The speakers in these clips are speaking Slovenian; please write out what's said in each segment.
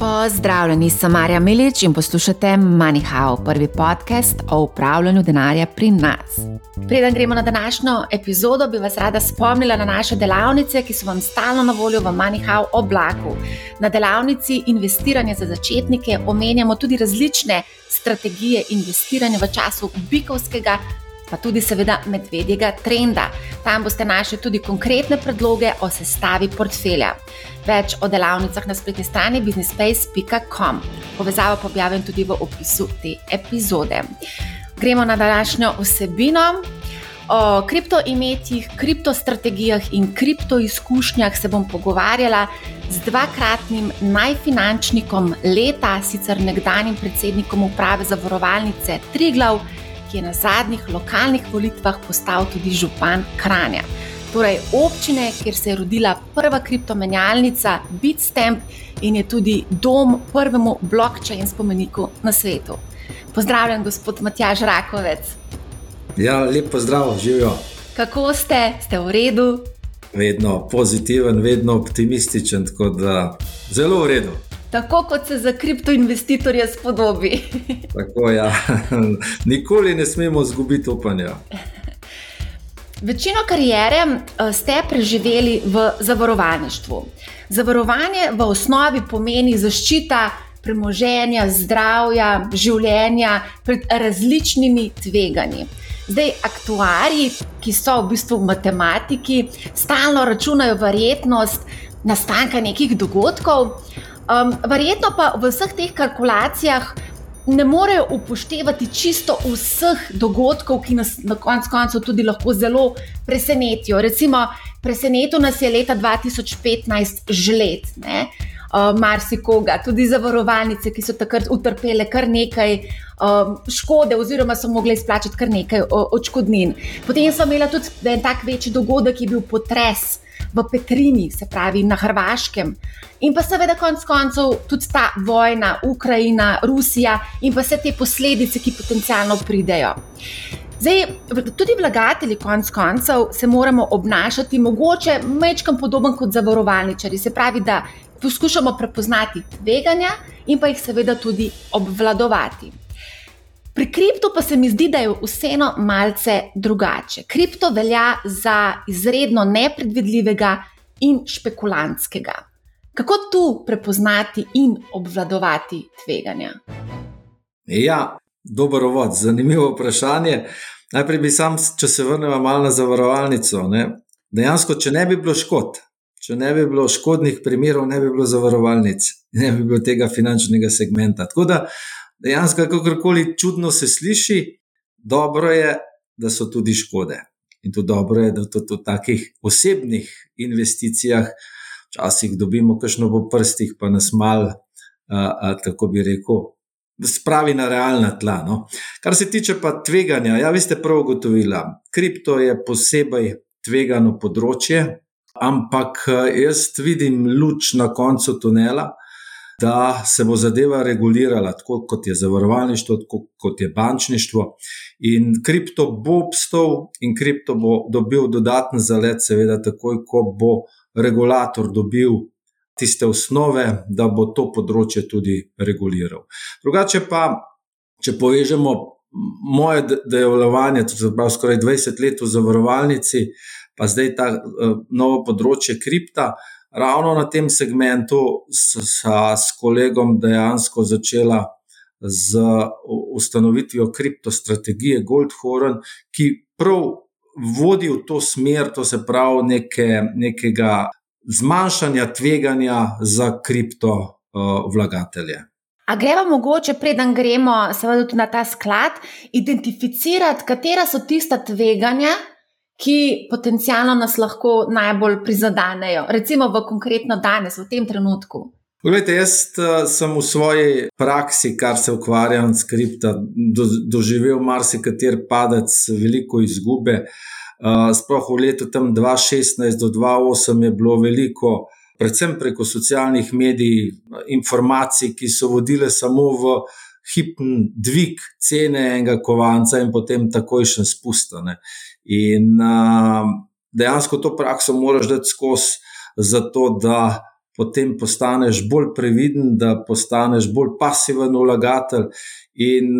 Pozdravljeni, sem Marja Milič in poslušate MoneyHow, prvi podcast o upravljanju denarja pri nas. Preden gremo na današnjo epizodo, bi vas rada spomnila na naše delavnice, ki so vam stalno na voljo v MoneyHow oblaku. Na delavnici Investiranje za začetnike omenjamo tudi različne strategije investiranja v času bikovskega pa tudi, seveda, medvedjega trenda. Tam boste našli tudi konkretne predloge o sestavi portfelja. Več o delavnicah na spletni strani businesspace.com. Povezavo pa objavim tudi v opisu te epizode. Gremo na današnjo vsebino. O kriptoimetjih, kriptostrategijah in kriptoizkušnjah se bom pogovarjala z dvakratnim najfinančnikom leta, sicer nekdanjim predsednikom uprave zavarovalnice Triglav ki je na zadnjih lokalnih volitvah postal tudi župan Kranja. Torej, občine, kjer se je rodila prva kriptomenjalnica Bitstamp in je tudi dom prvemu blokčaju in spomeniku na svetu. Pozdravljen, gospod Matjaž Rakovec. Ja, lep pozdrav, živijo. Kako ste, ste v redu? Vedno pozitiven, vedno optimističen, tako da zelo v redu. Tako kot se za kriptoinvestitorje spodobi. Tako, ja. Nikoli ne smemo izgubiti upanja. Večino karijere eh, ste preživeli v zavarovalništvu. Zavarovanje v osnovi pomeni zaščita premoženja, zdravja, življenja pred različnimi tveganji. Zdaj, aktuarji, ki so v bistvu matematiki, stalno računajo verjetnost nastanka nekih dogodkov. Um, verjetno pa v vseh teh kalkulacijah ne morejo upoštevati čisto vseh dogodkov, ki nas na koncu koncev tudi lahko zelo presenetijo. Recimo, presenetil nas je leta 2015 žled. Ne? Uh, marsikoga, tudi zavarovalnice, ki so takrat utrpele kar nekaj um, škode, oziroma so mogli izplačati kar nekaj odškodnin. Potem smo imeli tudi en tak večji dogodek, ki je bil potres v Petrini, se pravi na Hrvaškem. In pa seveda, konec koncev, tudi ta vojna, Ukrajina, Rusija in pa vse te posledice, ki potencialno pridejo. Zdaj, tudi vlagatelji, konec koncev, se moramo obnašati mogoče mečkam podoben kot zavarovalničari. Se pravi, da poskušamo prepoznati tveganja in pa jih seveda tudi obvladovati. Pri kriptu pa se mi zdi, da je vseeno malce drugače. Kripto velja za izredno nepredvidljivega in špekulantskega. Kako tu prepoznati in obvladovati tveganja? Ja, dober uvod, zanimivo vprašanje. Najprej bi sam, če se vrnemo malo na zavarovalnico. Ne? Dejansko, če ne bi bilo škod, če ne bi bilo škodnih primerov, ne bi bilo zavarovalnic, ne bi bilo tega finančnega segmenta. Tako da dejansko, kako koli čudno se sliši, dobro je, da so tudi škode. In to dobro je, da tudi v takih osebnih investicijah včasih dobimo kakšno po prstih, pa nas mal, tako bi rekel, spravi na realna tla. No. Kar se tiče pa tveganja, ja, vi ste prav ugotovili, kripto je posebej tvegano področje, ampak jaz vidim luč na koncu tunela da se bo zadeva regulirala, tako kot je zavarovalništvo, tako kot je bančništvo. In kripto bo obstal in kripto bo dobil dodaten zalet, seveda, takoj, ko bo regulator dobil tiste osnove, da bo to področje tudi reguliral. Drugače pa, če povežemo moje delovanje, torej skoraj 20 let v zavarovalnici, pa zdaj ta uh, novo področje kripta ravno na tem segmentu sva s kolegom dejansko začela z ustanovitvijo kriptostrategije Goldhorn, ki prav vodi v to smer, to se pravi neke, nekega zmanjšanja tveganja za kripto uh, vlagatelje. A gremo mogoče, preden gremo seveda tudi na ta sklad, identificirati, katera so tista tveganja, ki potencialno nas lahko najbolj prizadenejo, recimo v konkretno danes, v tem trenutku. Poglejte, jaz uh, sem v svoji praksi, kar se ukvarjam s kripto, do, doživel marsikater padec, veliko izgube. Uh, sploh v letu 2016 do 2008 je bilo veliko, predvsem preko socialnih medij, informacij, ki so vodile samo v hipen dvig cene enega kovanca in potem takojšen spustane. In uh, dejansko to prakso moraš dati skozi, zato da potem postaneš bolj previden, da postaneš bolj pasiven vlagatelj. In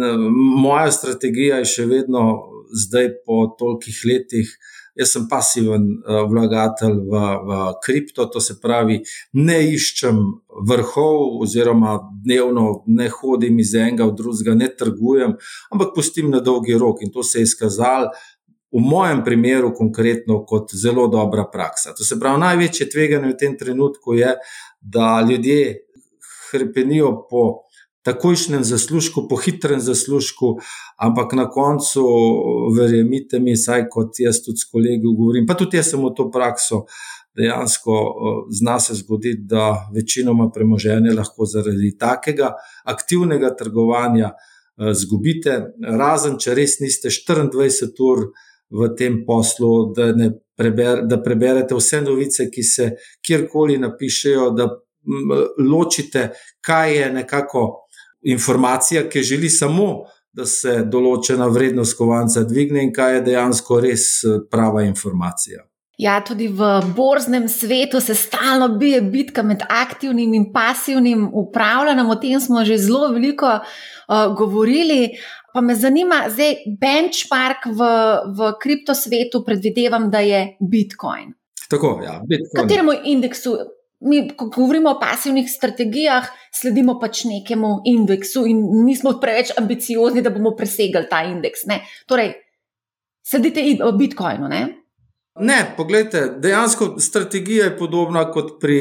moja strategija je še vedno, zdaj po tolikih letih, Jaz sem pasiven uh, vlagatelj v, v kripto, to se pravi, ne iščem vrhov, oziroma dnevno ne hodim iz enega v drugega, ne trgujem, ampak pustim na dolgi rok. In to se je izkazalo v mojem primeru konkretno kot zelo dobra praksa. To se pravi, največje tveganje v tem trenutku je, da ljudje hrpenijo po takojšnjem zaslužku, po hitrem zaslužku, ampak na koncu, verjemite mi, saj kot jaz tudi s kolegi govorim, pa tudi jaz sem v to prakso. Dejansko zna se zgoditi, da večinoma premoženje lahko zaradi takega aktivnega trgovanja zgubite, razen če res niste 24 ur v tem poslu, da, preber, da preberete vse novice, ki se kjerkoli napišejo, da ločite, kaj je nekako informacija, ki želi samo, da se določena vrednost kovanca dvigne, in kaj je dejansko res eh, prava informacija. Ja, tudi v borznem svetu se stalno bije bitka med aktivnim in pasivnim upravljanjem. O tem smo že zelo veliko uh, govorili. Pa me zanima, zdaj benchmark v, v kriptosvetu, predvidevam, da je Bitcoin. Tako, ja, Bitcoin. Kateremu indeksu mi, ko govorimo o pasivnih strategijah, sledimo pač nekemu indeksu in nismo preveč ambiciozni, da bomo presegli ta indeks. Ne? Torej, sledite o Bitcoinu. Ne? Ne, pogledajte, dejansko strategija je podobna kot pri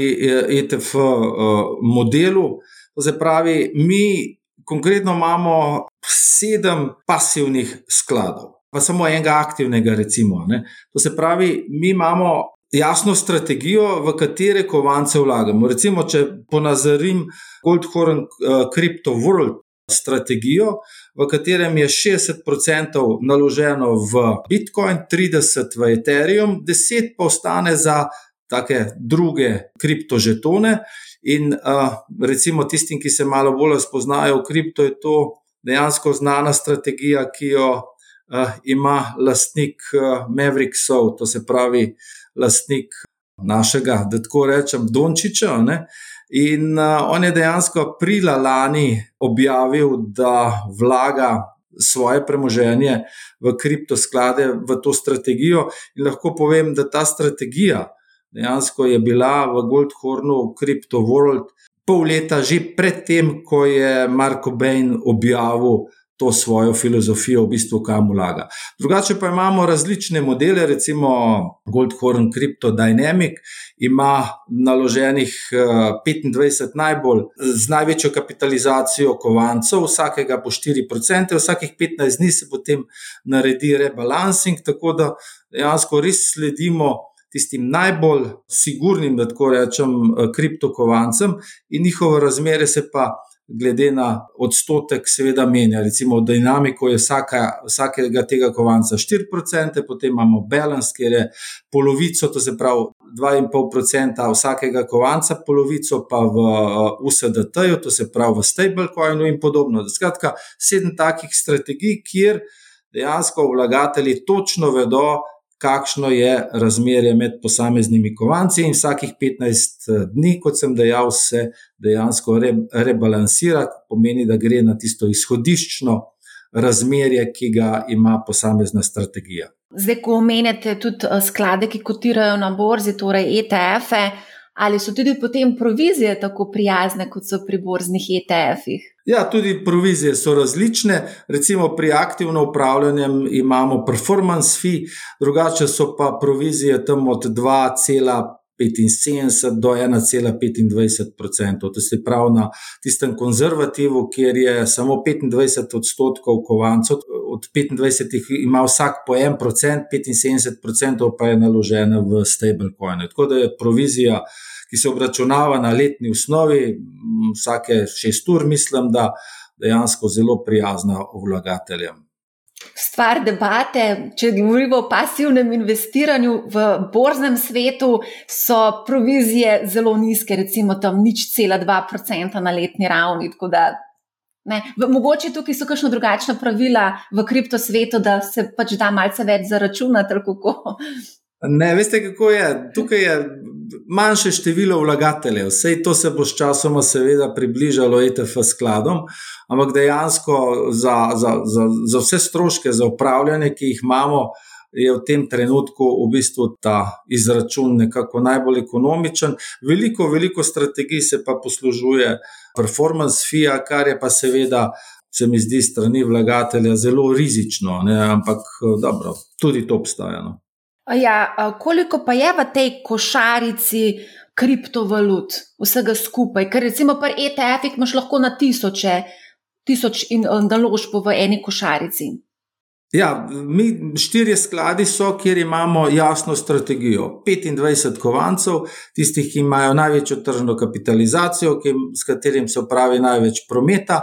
ETF eh, e eh, modelu. To se pravi, mi konkretno imamo sedem pasivnih skladov, pa samo enega aktivnega, recimo. Ne. To se pravi, mi imamo jasno strategijo, v katere kovance vlagamo. Recimo, če ponazorim Goldhorn uh, Crypto World strategijo, v katerem je 60% naloženo v Bitcoin, 30% v Ethereum, 10% pa ostane za take druge kriptožetone. In uh, recimo tistim, ki se malo bolj spoznajo v kripto, je to dejansko znana strategija, ki jo uh, ima lastnik uh, Mavericksov, to se pravi lastnik našega, da tako rečem, Dončiča. Ne? In uh, on je dejansko aprila lani objavil, da vlaga svoje premoženje v kriptosklade, v to strategijo. In lahko povem, da ta strategija dejansko je bila v Goldhornu, Crypto World, pol leta že predtem, ko je Marko Bain objavil to svojo filozofijo, v bistvu kam vlaga. Drugače pa imamo različne modele, recimo Goldhorn Crypto Dynamic ima naloženih 25 eh, najbolj z največjo kapitalizacijo kovancev, vsakega po 4%, vsakih 15 dni se potem naredi rebalancing, tako da dejansko res sledimo. Tistim najbolj sigurnim, da tako rečem, eh, kriptokovancem, in njihovo razmere se pa glede na odstotek, seveda menja. Recimo, dinamiko je vsaka, vsakega tega kovanca 4%, potem imamo balans, kjer je polovico, to se pravi 2,5% vsakega kovanca, polovico pa v USDT-ju, to se pravi v stablecoinu in podobno. Skratka, sedem takih strategij, kjer dejansko vlagatelji točno vedo, kakšno je razmerje med posameznimi kovanci, in vsakih 15 eh, dni, kot sem dejal, se dejansko re, rebalansira, pomeni, da gre na tisto izhodiščno razmerje, ki ga ima posamezna strategija. Zdaj, ko omenjate tudi eh, sklade, ki kotirajo na borzi, torej ETF-e, ali so tudi potem provizije tako prijazne, kot so pri borznih ETF-ih? Ja, tudi provizije so različne. Recimo pri aktivno upravljanju imamo performance fee, drugače so pa provizije tam od 2,5. 75 do 1,25%. To se pravi na tistem konzervativu, kjer je samo 25 odstotkov kovancev, od 25 ima vsak po 1%, 75% pa je naloženo v stablecoin. Tako da je provizija ki se obračunava na letni osnovi, vsake šest ur, mislim, da dejansko zelo prijazna vlagateljem. Stvar debate, če govorimo o pasivnem investiranju v borznem svetu, so provizije zelo nizke, recimo tam nič cela 2% na letni ravni. Da, ne, mogoče tukaj so kakšno drugačna pravila v kriptosvetu, da se pač da malce več zaračunati. Ne, veste, kako je. Tukaj je manjše število vlagateljev, vse to se bo s časom, seveda, približalo ETF skladom, ampak dejansko za, za, za, za vse stroške, za upravljanje, ki jih imamo, je v tem trenutku v bistvu ta izračun nekako najbolj ekonomičen. Veliko, veliko strategij se pa poslužuje performance FIA, kar je pa seveda. Se mi zdi strani vlagatelja zelo rizično, ne? ampak dobro, tudi to obstaja. No? Ja, koliko pa je v tej košarici kriptovalut, vsega skupaj? Ker recimo pri ETF-ih imaš lahko na tisoče, tisoč in naložb v eni košarici. Ja, mi štirje skladi so, kjer imamo jasno strategijo. 25 kovancev, tistih, ki imajo največjo tržno kapitalizacijo, ki, s katerim se upravi največ prometa,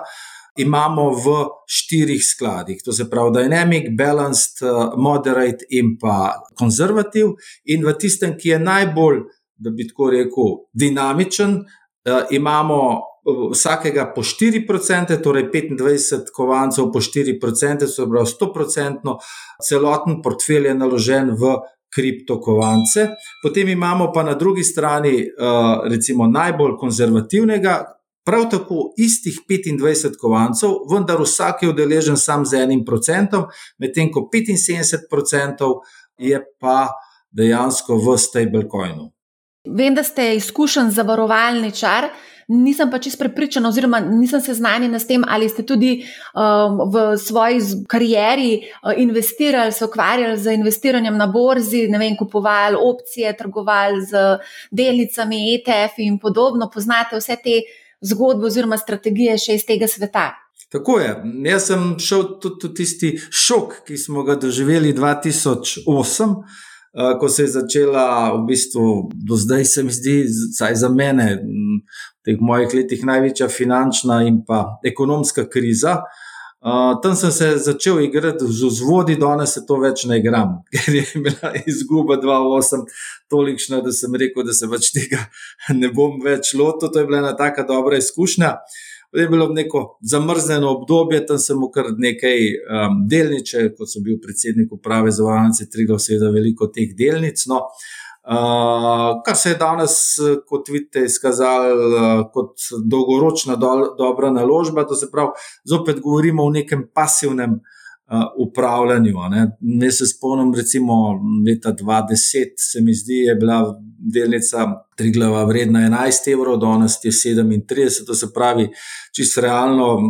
imamo v štirih skladih. To se pravi Dynamic, Balanced, Moderate in pa Conservative. In v tistem, ki je najbolj, da bi tako rekel, dinamičen, eh, imamo vsakega po 4%, torej 25 kovancev po 4%, se pravi 100%, celoten portfelj je naložen v kriptokovance. Potem imamo pa na drugi strani, eh, recimo, najbolj konzervativnega. Prav tako istih 25 kovancev, vendar vsak je udeležen sam z enim procentom, medtem ko 75% je pa dejansko v stablecoinu. Vem, da ste izkušen zavarovalničar nisem pa čisto prepričana, oziroma nisem seznanjena s tem, ali ste tudi um, v svoji karieri uh, investirali, se ukvarjali z investiranjem na borzi, ne vem, kupovali opcije, trgovali z delnicami, ETF in podobno. Poznate vse te zgodbe oziroma strategije še iz tega sveta. Tako je. Jaz sem šel tudi v tisti šok, ki smo ga doživeli 2008. Uh, ko se je začela, v bistvu, do zdaj se mi zdi, za mene, teh mojih letih največja finančna in pa ekonomska kriza. Uh, tam sem se začel igrati z vzvodi, danes se to več ne igram, ker je bila izguba 2-8 tolikšna, da sem rekel, da se več tega ne bom več lotil. To je bila ena tako dobra izkušnja. Je bilo neko zamrznjeno obdobje, tam sem kar nekaj um, delničev, kot sem bil predsednik uprave za Vajence, Trigo, seveda veliko teh delnic. No. Uh, Uh, kar se je danes, kot vidite, izkazalo uh, kot dolgoročna do, dobra naložba. To se pravi, zopet govorimo o nekem pasivnem uh, upravljanju. Ne se spomnim, recimo leta 2010, se mi zdi, je bila delnica Triglava vredna 11 evrov, danes je 37, to se pravi, čisto realno,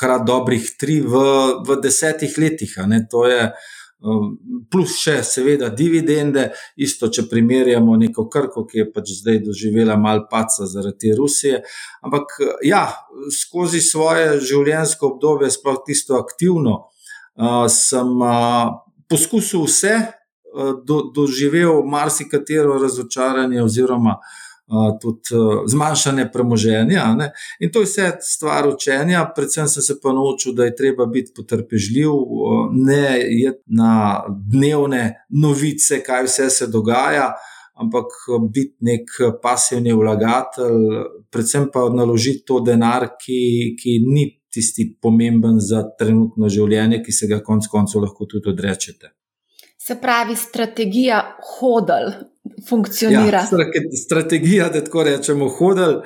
krat dobrih tri v, v desetih letih. To je plus še, seveda, dividende, isto, če primerjamo neko krko, ki je pač zdaj doživela malo paca zaradi Rusije. Ampak, ja, skozi svoje življenjsko obdobje, sploh tisto aktivno, uh, sem uh, poskusil vse, do, doživel marsikatero razočaranje oziroma tudi zmanjšanje premoženja. Ne? In to je vse stvar učenja, predvsem sem se pa naučil, da je treba biti potrpežljiv, ne je na dnevne novice, kaj vse se dogaja. Ampak biti nek pasivni vlagatelj, predvsem pa naložiti to denar, ki, ki ni tisti pomemben za trenutno življenje, ki se ga konec koncev lahko tudi odrečete. Se pravi, strategija hodil, funkcionira. Ja, strategija, da tako rečemo, hodil.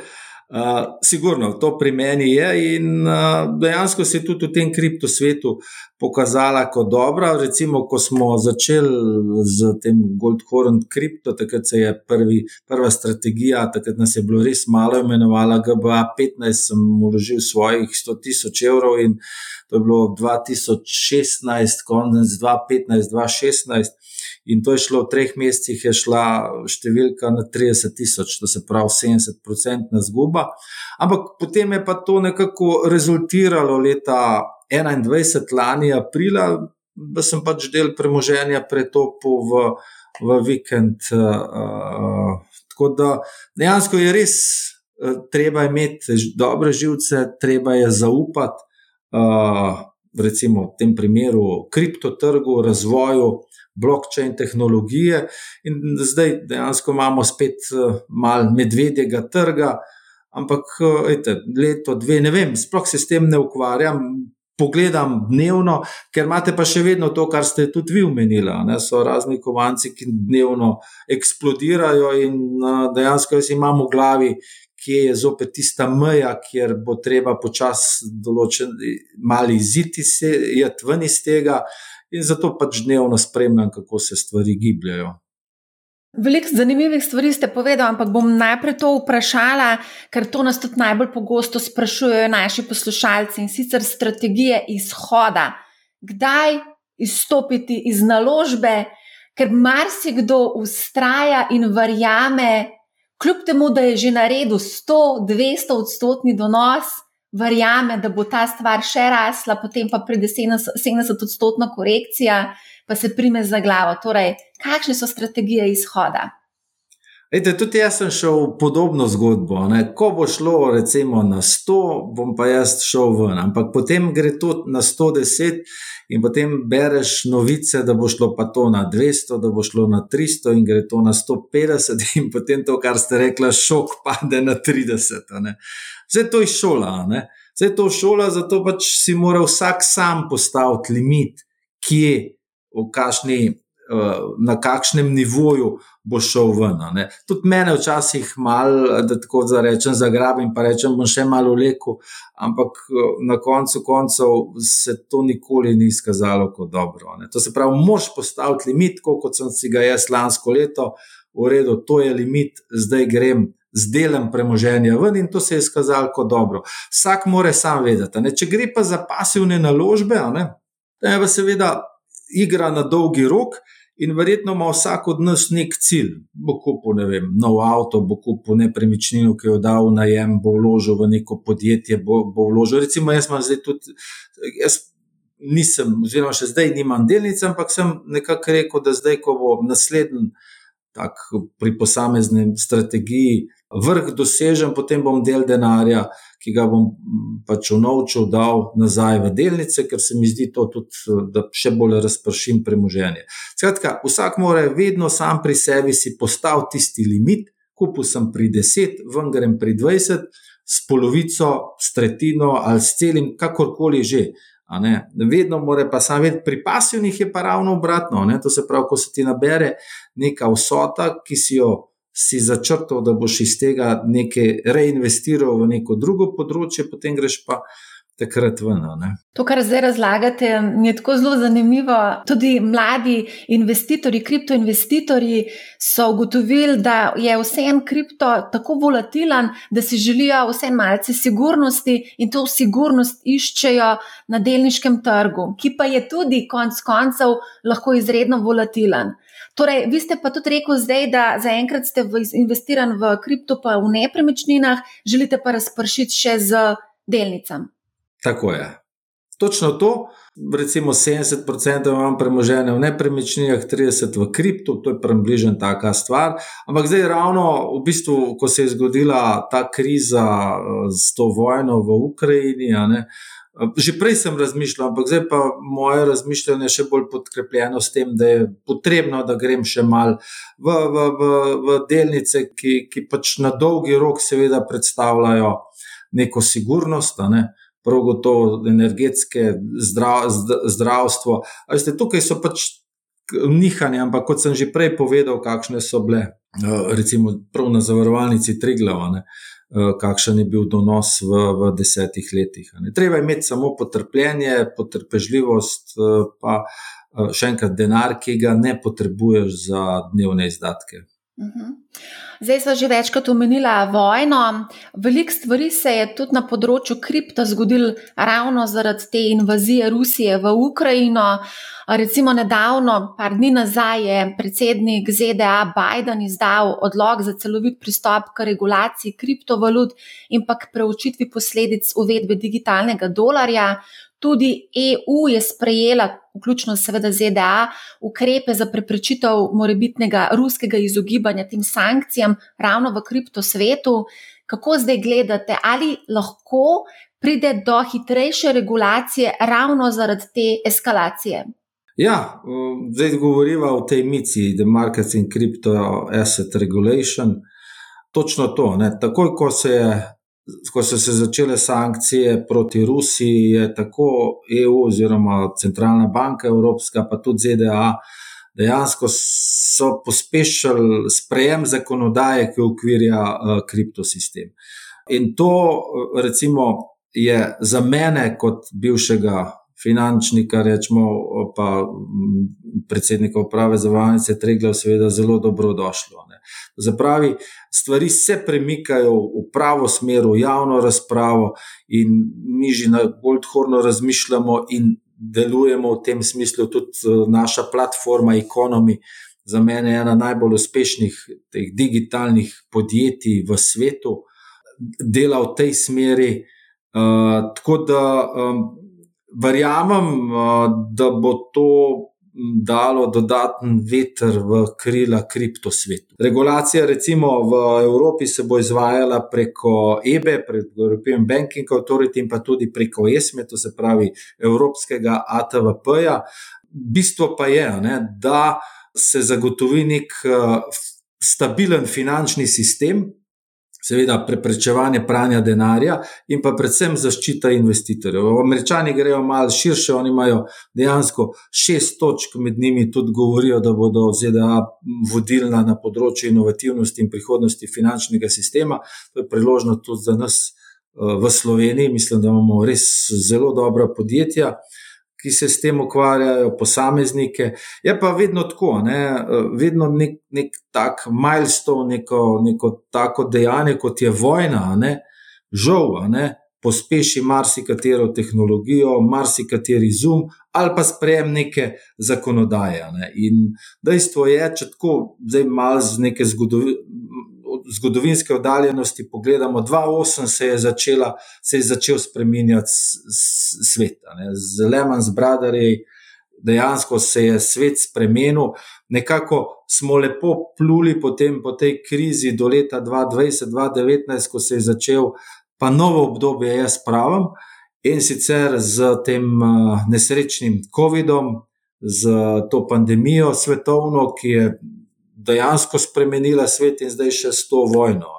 Uh, sigurno, to pri meni je in uh, dejansko se tudi v tem kriptosvetu pokazala kot dobra. Recimo, ko smo začeli z tem Goldhorn kripto, takrat se je prvi, prva strategija, takrat nas je bilo res malo imenovala GBA 15, sem uložil svojih 100 tisoč evrov in to je bilo 2016, konec 2015, 2016. In to je šlo v treh mesecih, je šla številka na 30 tisoč, to se pravi 70-odstotna zguba. Ampak potem je pa to nekako rezultiralo leta 2021, lani aprila, da sem pač del premoženja pretopil v, v vikend. Uh, tako da dejansko je res uh, treba imeti dobre živce, treba je zaupati. Uh, recimo v tem primeru kriptotrgu, razvoju, blockchain tehnologije, in zdaj dejansko imamo spet malo medvedjega trga. Ampak, ejte, leto, dve, ne vem, sploh se s tem ne ukvarjam, pogledam dnevno, ker imate pa še vedno to, kar ste tudi vi omenili. So razni kovanci, ki dnevno eksplodirajo in dejansko jaz imam v glavi. Kje je zopet tista meja, kjer bo treba počasi določiti, malo iziti se, jeti ven iz tega, in zato pač dnevno spremljam, kako se stvari gibljajo. Veliko zanimivih stvari ste povedali, ampak bom najprej to vprašala, ker to nas tudi najbolj pogosto sprašujejo naši poslušalci in sicer strategije izhoda. Kdaj izstopiti iz naložbe, ker marsikdo ustraja in verjame, kljub temu, da je že naredil 100-200 odstotni donos, verjame, da bo ta stvar še rasla, potem pa pride 70 odstotna korekcija pa se prime za glavo. Torej, kakšne so strategije izhoda? Ejte, tudi jaz sem šel podobno zgodbo. Ne? Ko bo šlo recimo na 100, bom pa jaz šel ven. Ampak potem gre to na 110 in potem bereš novice, da bo šlo pa to na 200, da bo šlo na 300 in gre to na 150 in potem to, kar ste rekla, šok pade na 30. Vse to je šola. Vse to je šola, zato pač si mora vsak sam postaviti limit, kje kašni, eh, na kakšnem nivoju bo šel ven. Tudi mene včasih malo, da tako da rečem, zagrabim, pa rečem, bom še malo vlekel, ampak eh, na koncu koncev se to nikoli ni izkazalo kot dobro. Ne? To se pravi, moš postaviti limit, kot sem si ga jaz lansko leto uredil, to je limit, zdaj grem. Z delom premoženja ven, in to se je izkazalo kot dobro. Vsak mora sam vedeti. Ne? Če gre pa za pasivne naložbe, ne, je pa seveda igra na dolgi rok. In verjetno ima vsak od nas nek cilj. Bo kupil, ne vem, nov avto, bo kupil nepremičnino, ki jo dal v najem, bo vložil v neko podjetje, bo, bo vložil. Recimo, jaz imam zdaj tudi, jaz nisem, oziroma še zdaj nimam delnice, ampak sem nekako rekel, da zdaj, ko bo naslednji tak pri posamezni strategiji vrh dosežen, potem bom del denarja, ki ga bom pač v novču dal nazaj v delnice, ker se mi zdi to tudi, da še bolj razpršim premoženje. Skratka, vsak mora vedno sam pri sebi si postaviti tisti limit, kupil sem pri 10, ven grem pri 20, s polovico, s tretjino ali s celim, kakorkoli že. Vedno mora pa sam vedeti, pri pasivnih je pa ravno obratno. Ne? To se pravi, ko se ti nabere neka vsota, ki si jo si začrtal, da boš iz tega nekaj reinvestiral v neko drugo področje, potem greš pa. Takrat vna. To, kar zdaj razlagate, je tako zelo zanimivo. Tudi mladi investitorji, kriptoinvestitorji so ugotovili, da je vsem kripto tako volatilen, da si želijo vsem malce sigurnosti in to sigurnost iščejo na delniškem trgu, ki pa je tudi konec koncev lahko izredno volatilen. Torej, vi ste pa tudi rekel zdaj, da zaenkrat ste investirani v kripto, pa v nepremičninah, želite pa razpršiti še z delnicami. Tako je. Točno to, recimo 70% imam premoženja v nepremičninah, 30% v kriptu, to je približno taka stvar. Ampak zdaj, ravno v bistvu, ko se je zgodila ta kriza s to vojno v Ukrajini, ne, uh, Že prej sem razmišljal, ampak zdaj pa moje razmišljanje še bolj podkrepljeno s tem, da je potrebno, da grem še mal v, v, v, v delnice, ki, ki pač na dolgi rok, seveda, predstavljajo neko sigurnost, ne? prav gotovo energetske, zdrav, zdravstvo. Veste, tukaj so pač nihanje, ampak kot sem že prej povedal, kakšne so bile, recimo, prav na zavarovalnici Triglava. Eh, kakšen je bil donos v, v desetih letih. Treba imeti samo potrpljenje, potrpežljivost, eh, pa eh, še enkrat denar, ki ga ne potrebuješ za dnevne izdatke. Mhm. Zdaj smo že večkrat omenili vojno. Veliko stvari se je tudi na področju kripto zgodilo ravno zaradi te invazije Rusije v Ukrajino. Recimo nedavno, par dni nazaj, je predsednik ZDA Biden izdal odlog za celovit pristop k regulaciji kriptovalut in pa k preučitvi posledic uvedbe digitalnega dolarja. Tudi EU je sprejela, vključno seveda ZDA, ukrepe za preprečitev morebitnega ruskega izogibanja tem sankcijam ravno v kriptosvetu. Kako zdaj gledate, ali lahko pride do hitrejše regulacije ravno zaradi te eskalacije? Ja, zdaj govorimo o tej mici, The Markets in Crypto Asset Regulation. Točno to. Ne. Takoj, ko se je ko so se začele sankcije proti Rusiji, je tako EU oziroma Centralna banka Evropska, pa tudi ZDA, dejansko so pospešili sprejem zakonodaje, ki ukvirja uh, kriptosistem. In to, recimo, je za mene, kot bivšega finančnika, rečemo, pa predsednika uprave zavarovalnice Triglav, seveda zelo dobrodošlo. Zapravi, stvari se premikajo v pravo smer, v javno razpravo, in mi že na bolj odhorno razmišljamo in delujemo v tem smislu. Tudi eh, naša platforma Economy, za mene je ena najbolj uspešnih teh digitalnih podjetij v svetu, dela v tej smeri. Uh, tako da um, verjamem, da bo to dalo dodaten veter v krila kriptosvetu. Regulacija, recimo v Evropi, se bo izvajala preko EBE, preko European Banking Authority in pa tudi preko ESME, to se pravi Evropskega ATVP-ja. Bistvo pa je, ne, da se zagotovi nek stabilen finančni sistem, seveda preprečevanje pranja denarja in pa predvsem zaščita investitorjev. Američani grejo malo širše, oni imajo dejansko šest točk, med njimi tudi govorijo, da bodo ZDA vodilna na področju inovativnosti in prihodnosti finančnega sistema. To je priložnost tudi za nas eh, v Sloveniji. Mislim, da imamo res zelo dobra podjetja ki se s tem ukvarjajo, posameznike. Je pa vedno tako, ne? vedno nek, nek tak milestone, neko, neko tako dejanje, kot je vojna, ne? žal, ne? pospeši marsikatero tehnologijo, marsikateri zum ali pa sprejem neke zakonodaje. Ne? In dejstvo je, če tako zdaj malo z neke zgodovine zgodovinske oddaljenosti pogledamo, 2008 se je, začela, se je začel spremenjati svet. Z Lehman Brothers dejansko se je svet spremenil, nekako smo lepo pluli potem po tej krizi do leta 2020-2019, ko se je začel pa novo obdobje, jaz pravim. In sicer z tem nesrečnim COVID-om, z to pandemijo svetovno, ki je dejansko spremenila svet in zdaj še s to vojno.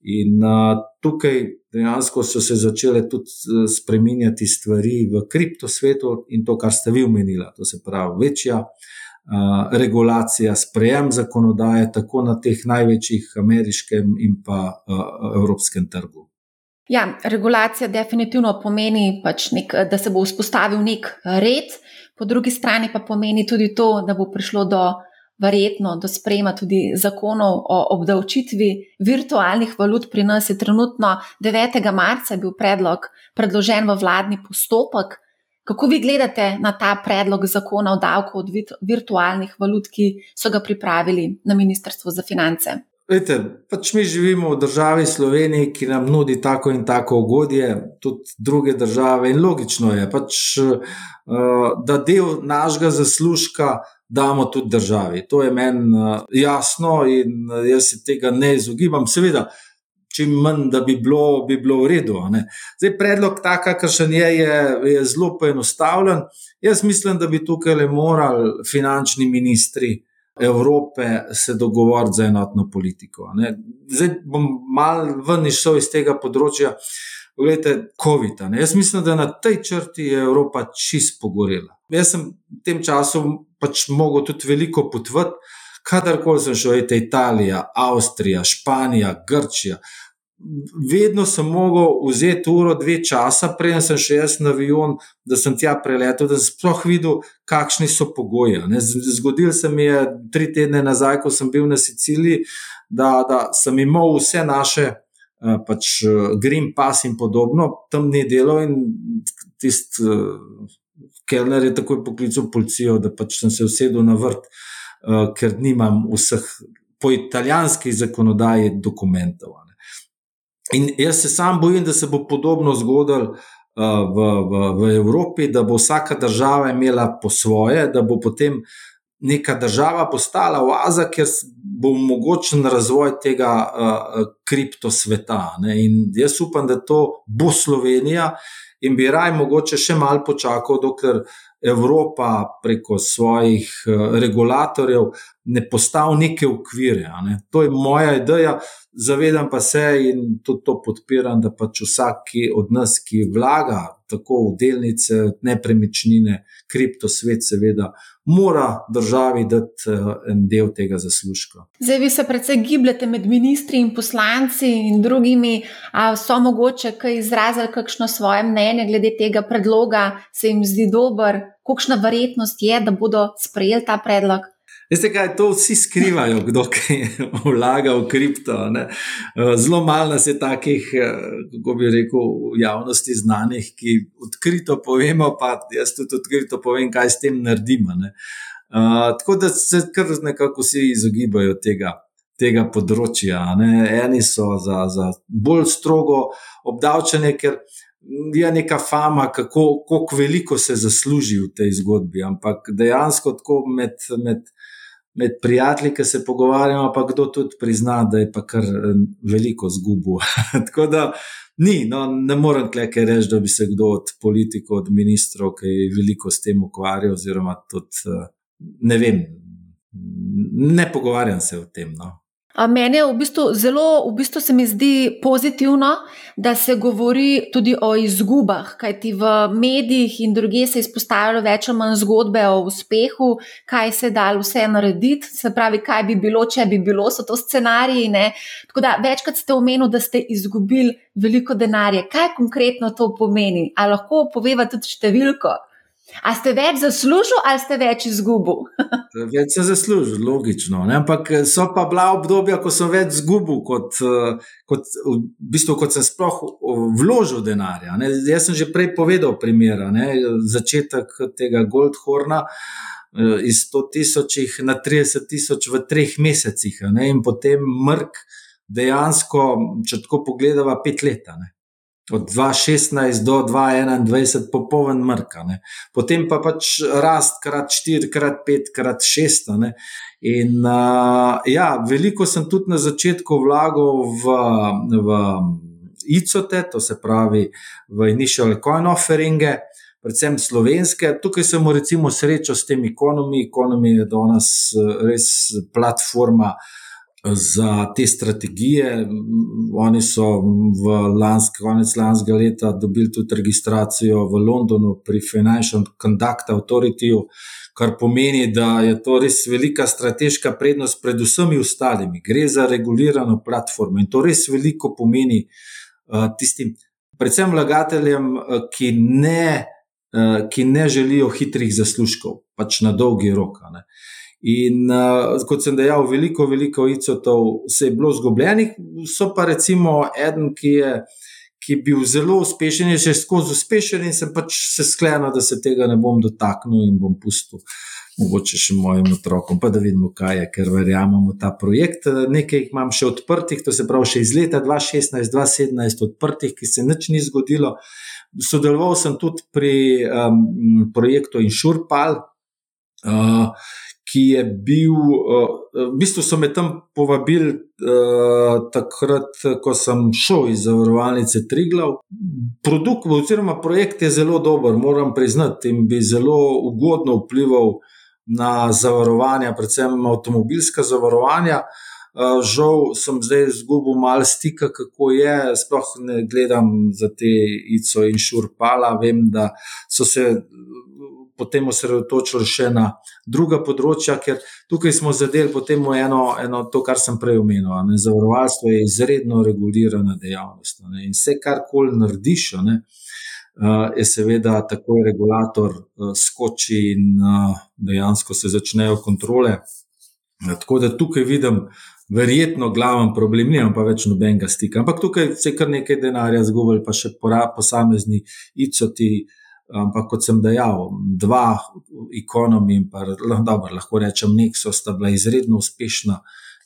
In a, tukaj dejansko so se začele tudi spremenjati stvari v kriptosvetu in to, kar ste vi omenili, to se pravi večja. Regulacija, sprejem zakonodaje, tako na teh največjih ameriškem in pa uh, evropskem trgu. Ja, regulacija definitivno pomeni, pač nek, da se bo vzpostavil nek red, po drugi strani pa pomeni tudi to, da bo prišlo do verjetno do sprejema tudi zakonov o obdavčitvi virtualnih valut. Pri nas je trenutno 9. marca bil predlog predložen v vladni postopek. Kako vi gledate na ta predlog zakona o davku od virtualnih valut, ki so ga pripravili na Ministrstvu za finance? Vete, pač mi živimo v državi Sloveniji, ki nam nudi tako in tako ugodje, tudi druge države. In logično je, pač, uh, da del našega zaslužka damo tudi državi. To je meni uh, jasno in uh, jaz se tega ne izogibam. Seveda, čim manj, da bi bilo, bi bilo v redu. Zdaj, predlog, taka, kakršen je, je, je zelo poenostavljen. Jaz mislim, da bi tukaj le morali finančni ministri. Evrope se dogovoriti za enotno politiko. Ne. Zdaj bom mal ven išel iz tega področja. Poglejte, COVID. -a, Jaz mislim, da na tej črti je Evropa čist pogorela. Jaz sem v tem času pač mogel tudi veliko potvati, kadarkoli sem šel, je Italija, Avstrija, Španija, Grčija. Vedno sem mogel vzeti uro, dve časa, preden sem še jaz na avion, da sem tja preletel, da sem sploh videl, kakšni so pogoji. Zgodil se mi je tri tedne nazaj, ko sem bil na Siciliji, da, da sem imel vse naše eh, pač, eh, Green Pass in podobno, tam ni delo in tisti Kellner je takoj poklical policijo, da pač sem se usedel na vrt, uh, ker nimam vseh po italijanski zakonodaji dokumentov. Ne. In jaz se sam bojim, da se bo podobno zgodilo. Uh, v, v, v Evropi, da bo vsaka država imela po svoje, da bo potem neka država postala oaza, ker bo omogočen razvoj tega uh, kriptosveta. Ne? In jaz upam, da to bo Slovenija in bi raj mogoče še malo počakal, dokler Evropa preko svojih regulatorjev ne postavi neke okvire. Ne. To je moja ideja, zavedam pa se in tudi to podpiram, da pač vsak od nas, ki vlaga tako v delnice, nepremičnine, kriptosvet, seveda, mora državi dati eh, en del tega zaslužka. Zdaj, vi se predvsej gibljete med ministri in poslanci in drugimi, ali so mogoče kaj izrazili kakšno svoje mnenje glede tega predloga, se jim zdi dober, kakšna verjetnost je, da bodo sprejeli ta predlog? Veste, kaj to vsi skrivajo, kdo kaj vlaga v kripto. Ne? Eh, zelo malo nas je takih, eh, kako bi rekel, v javnosti znanih, ki odkrito povemo, pa jaz tudi odkrito povem, kaj s tem naredimo. Uh, tako da se kar nekako vsi izogibajo tega, tega področja. Ne? Eni so za, za bolj strogo obdavčene, ker je neka fama, kako, kako veliko se zasluži v tej zgodbi. Ampak dejansko tako med. med med prijatelji, ki se pogovarjamo, pa kdo tudi prizna, da je pa kar eh, veliko zgubo. Tako da ni, no, ne morem kleke reči, da bi se kdo od politikov, od ministrov, ki je veliko s tem ukvarjal, oziroma tudi eh, ne vem, ne pogovarjam se o tem. No. Mene je v bistvu zelo, v bistvu se mi zdi pozitivno, da se govori tudi o izgubah, kajti v medijih in druge se izpostavljajo več ali manj zgodbe o uspehu, kaj se da vse narediti, se pravi, kaj bi bilo, če bi bilo, so to scenariji. Ne? Tako da večkrat ste omenili, da ste izgubili veliko denarja. Kaj konkretno to pomeni? Ali lahko poveva tudi številko? A ste več zaslužili ali ste več izgubili? več sem zaslužil, logično. Ne? Ampak eh, so pa bila obdobja, ko sem več izgubil, kot, eh, kot, v bistvu, kot sem sploh vložil denarja. Ne? Jaz sem že prej povedal primer, začetek tega Goldhorna. Eh, iz 100 tisočih na 30 tisoč v treh mesecih, ne? in potem mrk, dejansko, če tako pogledamo, pet let od 2016 do 2021, popoln mrka. Ne. Potem pa pač rast krat 4, krat 5, krat 6. Ne. In uh, ja, veliko sem tudi na začetku vlagal v, v ICOT, to se pravi v Initial Coin Offeringe. Predvsem slovenske, tukaj sem recimo srečal s temi ekonomi. Ekonomi je danes res platforma, uh, za te strategije. Oni so v lansk, konec lanskega leta dobili tudi registracijo v Londonu pri Financial Conduct Authority, kar pomeni, da je to res velika strateška prednost pred vsemi ostalimi. Gre za regulirano platformo in to res veliko pomeni uh, tistim, predvsem vlagateljem, uh, ki ne. Ki ne želijo hitrih zaslužkov, pač na dolgi rok. Uh, In uh, kot sem dejal, veliko, veliko icotov se je bilo zgubljenih, so pa recimo eden, ki je, ki je bil zelo uspešen, je še skozi uspešen in sem pač se sklenil, da se tega ne bom dotaknil in bom pustil. Mogoče še mojim otrokom, pa da vidimo, kaj je, ker verjamemo v ta projekt. Nekaj jih imam še odprtih, to se pravi še iz leta 2016-2017, odprtih, ki se nič ni zgodilo. Sodeloval sem tudi pri um, projektu Insurpal. Uh, ki je bil, v bistvu so me tam povabili uh, takrat, ko sem šel iz zavarovalnice Triglav. Produkt oziroma projekt je zelo dober, moram priznati, in bi zelo ugodno vplival na zavarovanja, predvsem avtomobilska zavarovanja. Uh, žal sem zdaj izgubil malo stika, kako je. Sploh ne gledam za te ICO in šurpala. Vem, da so se potem osredotočili še na druga področja, ker tukaj smo zadeli potem eno, eno to, kar sem prej omenil. Ne, zavarovalstvo je izredno regulirana dejavnost ne, in vse, kar koli narediš, ne, je seveda takoj regulator skoči in dejansko se začnejo kontrole. Tako da tukaj vidim. Verjetno glaven problem, nimam pa več nobenega stika. Ampak tukaj se kar nekaj denarja zgubili, pa še posamezni ICO-ti, uh, Ampak kot sem dejal, dva ekonomi in pa dobro, lahko rečem, Nexo sta bila izredno uspešna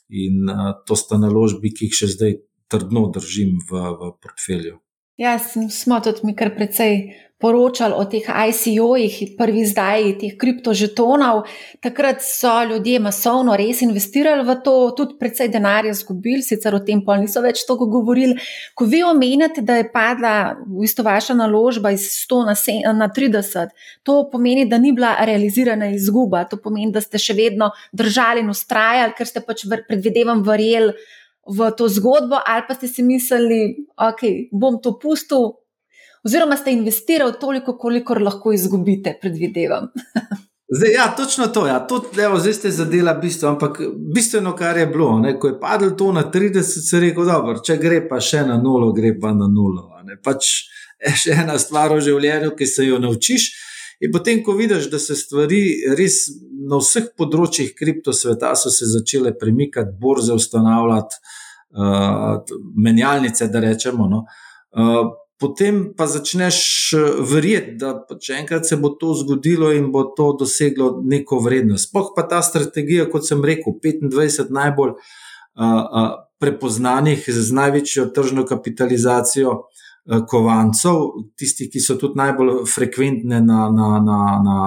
in to sta naložbi, ki jih še zdaj trdno držim v, v portfelju. Ja, smo tudi mi kar precej poročali o teh ICO-jih, prvi zdaj teh kriptožetonov. Takrat so ljudje masovno res investirali v to, tudi precej denarja izgubili, sicer o tem pa niso več toliko govorili. Ko vi omenjate, da je padla v bistvu vaša naložba iz 100 na, 7, na 30, to pomeni, da ni bila realizirana izguba, to pomeni, da ste še vedno držali in ustrajali, ker ste pač predvidevam verjeli v to zgodbo, ali pa ste si mislili, da okay, bom to pustil, oziroma ste investirali toliko, kolikor lahko izgubite, predvidevam. Zdaj, ja, točno to. Ja. To, evo, zdaj ste zadela bistvo, ampak bistveno, kar je bilo, ne, ko je padlo to na 30, se je rekel, da če gre pa še na nulo, gre pa na nulo. Pač je še ena stvar v življenju, ki se jo naučiš. In potem, ko vidiš, da se stvari res na vseh področjih kriptosveta so se začele premikati, borze ustanavljati, uh, menjalnice, da rečemo. No, uh, Potem pa začneš verjeti, da če enkrat se bo to zgodilo in bo to doseglo neko vrednost. Sploh pa ta strategija, kot sem rekel, 25 najbolj uh, uh, prepoznanih z največjo tržno kapitalizacijo Eh, kovancov, tistih, ki so tudi najbolj frekventne na, na, na, na,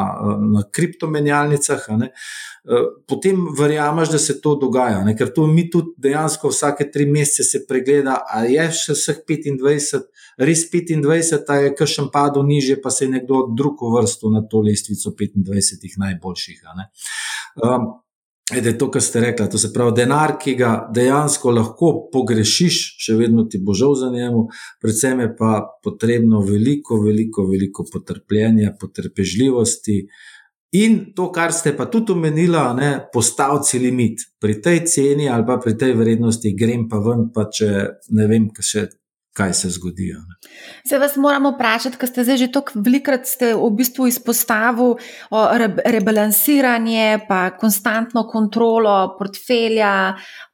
na kriptomenjalnicah, eh, potem verjameš, da se to dogaja. Ne? Ker to mi tudi dejansko vsake tri mesece se pregleda, ali je še vseh 25, res 25, ali je kakšen padel niže, pa se je nekdo drug uvrstil na to lestvico 25 najboljših. Da je to, kar ste rekli, to se pravi, denar, ki ga dejansko lahko pogrešiš, še vedno ti bo žal za njemu, predvsem je pa potrebno veliko, veliko, veliko potrpljenja, potrpežljivosti. In to, kar ste pa tudi omenili, postaviti limit. Pri tej ceni ali pa pri tej vrednosti grem pa ven, pa če ne vem, kaj še kaj se zgodi. Se vas moramo vprašati, ker ste zdaj že tako velikrat v bistvu izpostavili re, rebalansiranje, pa konstantno kontrolo portfelja,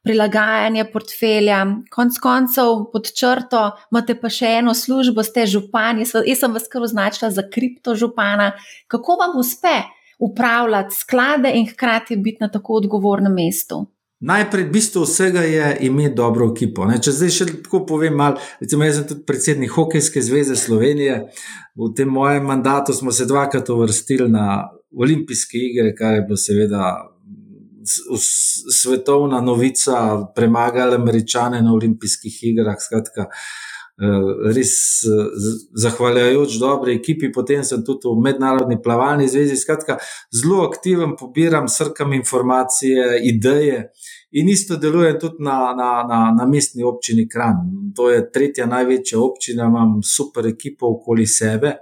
prilagajanje portfelja. Konec koncev, pod črto, imate pa še eno službo, ste župan. Jaz, jaz sem vas kar označila za kriptožupana. Kako vam uspe upravljati sklade in hkrati biti na tako odgovornem mestu? Najprej, bistvo vsega je imeti dobro ekipo. Ne? Če zdaj še tako povem, malo, recimo, jaz sem tudi predsednik Hokejske zveze Slovenije. V tem mojem mandatu smo se dvakrat uvrstili na olimpijske igre, kar je bilo seveda svetovna novica, premagali američane na olimpijskih igrah. Skratka, Eh, res eh, zahvaljujoč dobri ekipi, potem sem tudi v mednarodni plavalni zvezi. Skratka, zelo aktiven, pobiram, srkam informacije, ideje in isto delujem tudi na, na, na, na mestni občini Kran. To je tretja največja občina, imam super ekipo okoli sebe.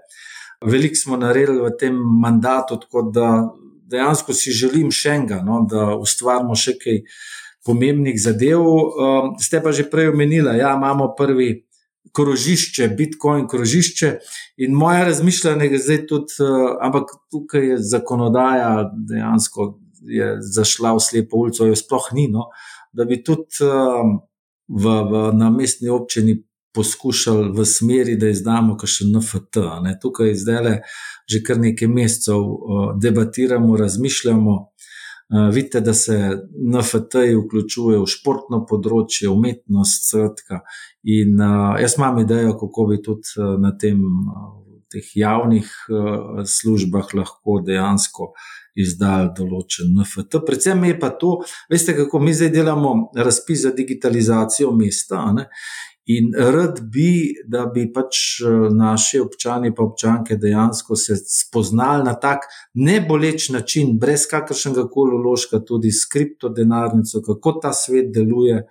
Veliko smo naredili v tem mandatu, tako da dejansko si želim še enega, no, da ustvarimo še kaj pomembnih zadev. Um, ste pa že prej omenili, da ja, imamo prvi krožišče, Bitcoin krožišče. In moje razmišljanje je zdaj tudi, uh, ampak tukaj je zakonodaja dejansko je zašla v slepo ulico, jo sploh ni. No, da bi tudi uh, v, v, na mestni občini poskušali v smeri, da izdamo še NFT. Ne. Tukaj zdaj le že kar nekaj mesecev uh, debatiramo, razmišljamo. Uh, vidite, da se NFT vključuje v športno področje, umetnost, skratka, In uh, jaz imam idejo, kako bi tudi uh, na tem, teh javnih službah lahko dejansko izdali določen NFT. Predvsem je pa to, veste, kako mi zdaj delamo razpis za digitalizacijo mesta. Ne? In rad bi, da bi pač eh, naši občani in občanke dejansko se spoznali na tak neboleč način, brez kakršnega koli ložka, tudi s kriptodenarnico, kako ta svet deluje.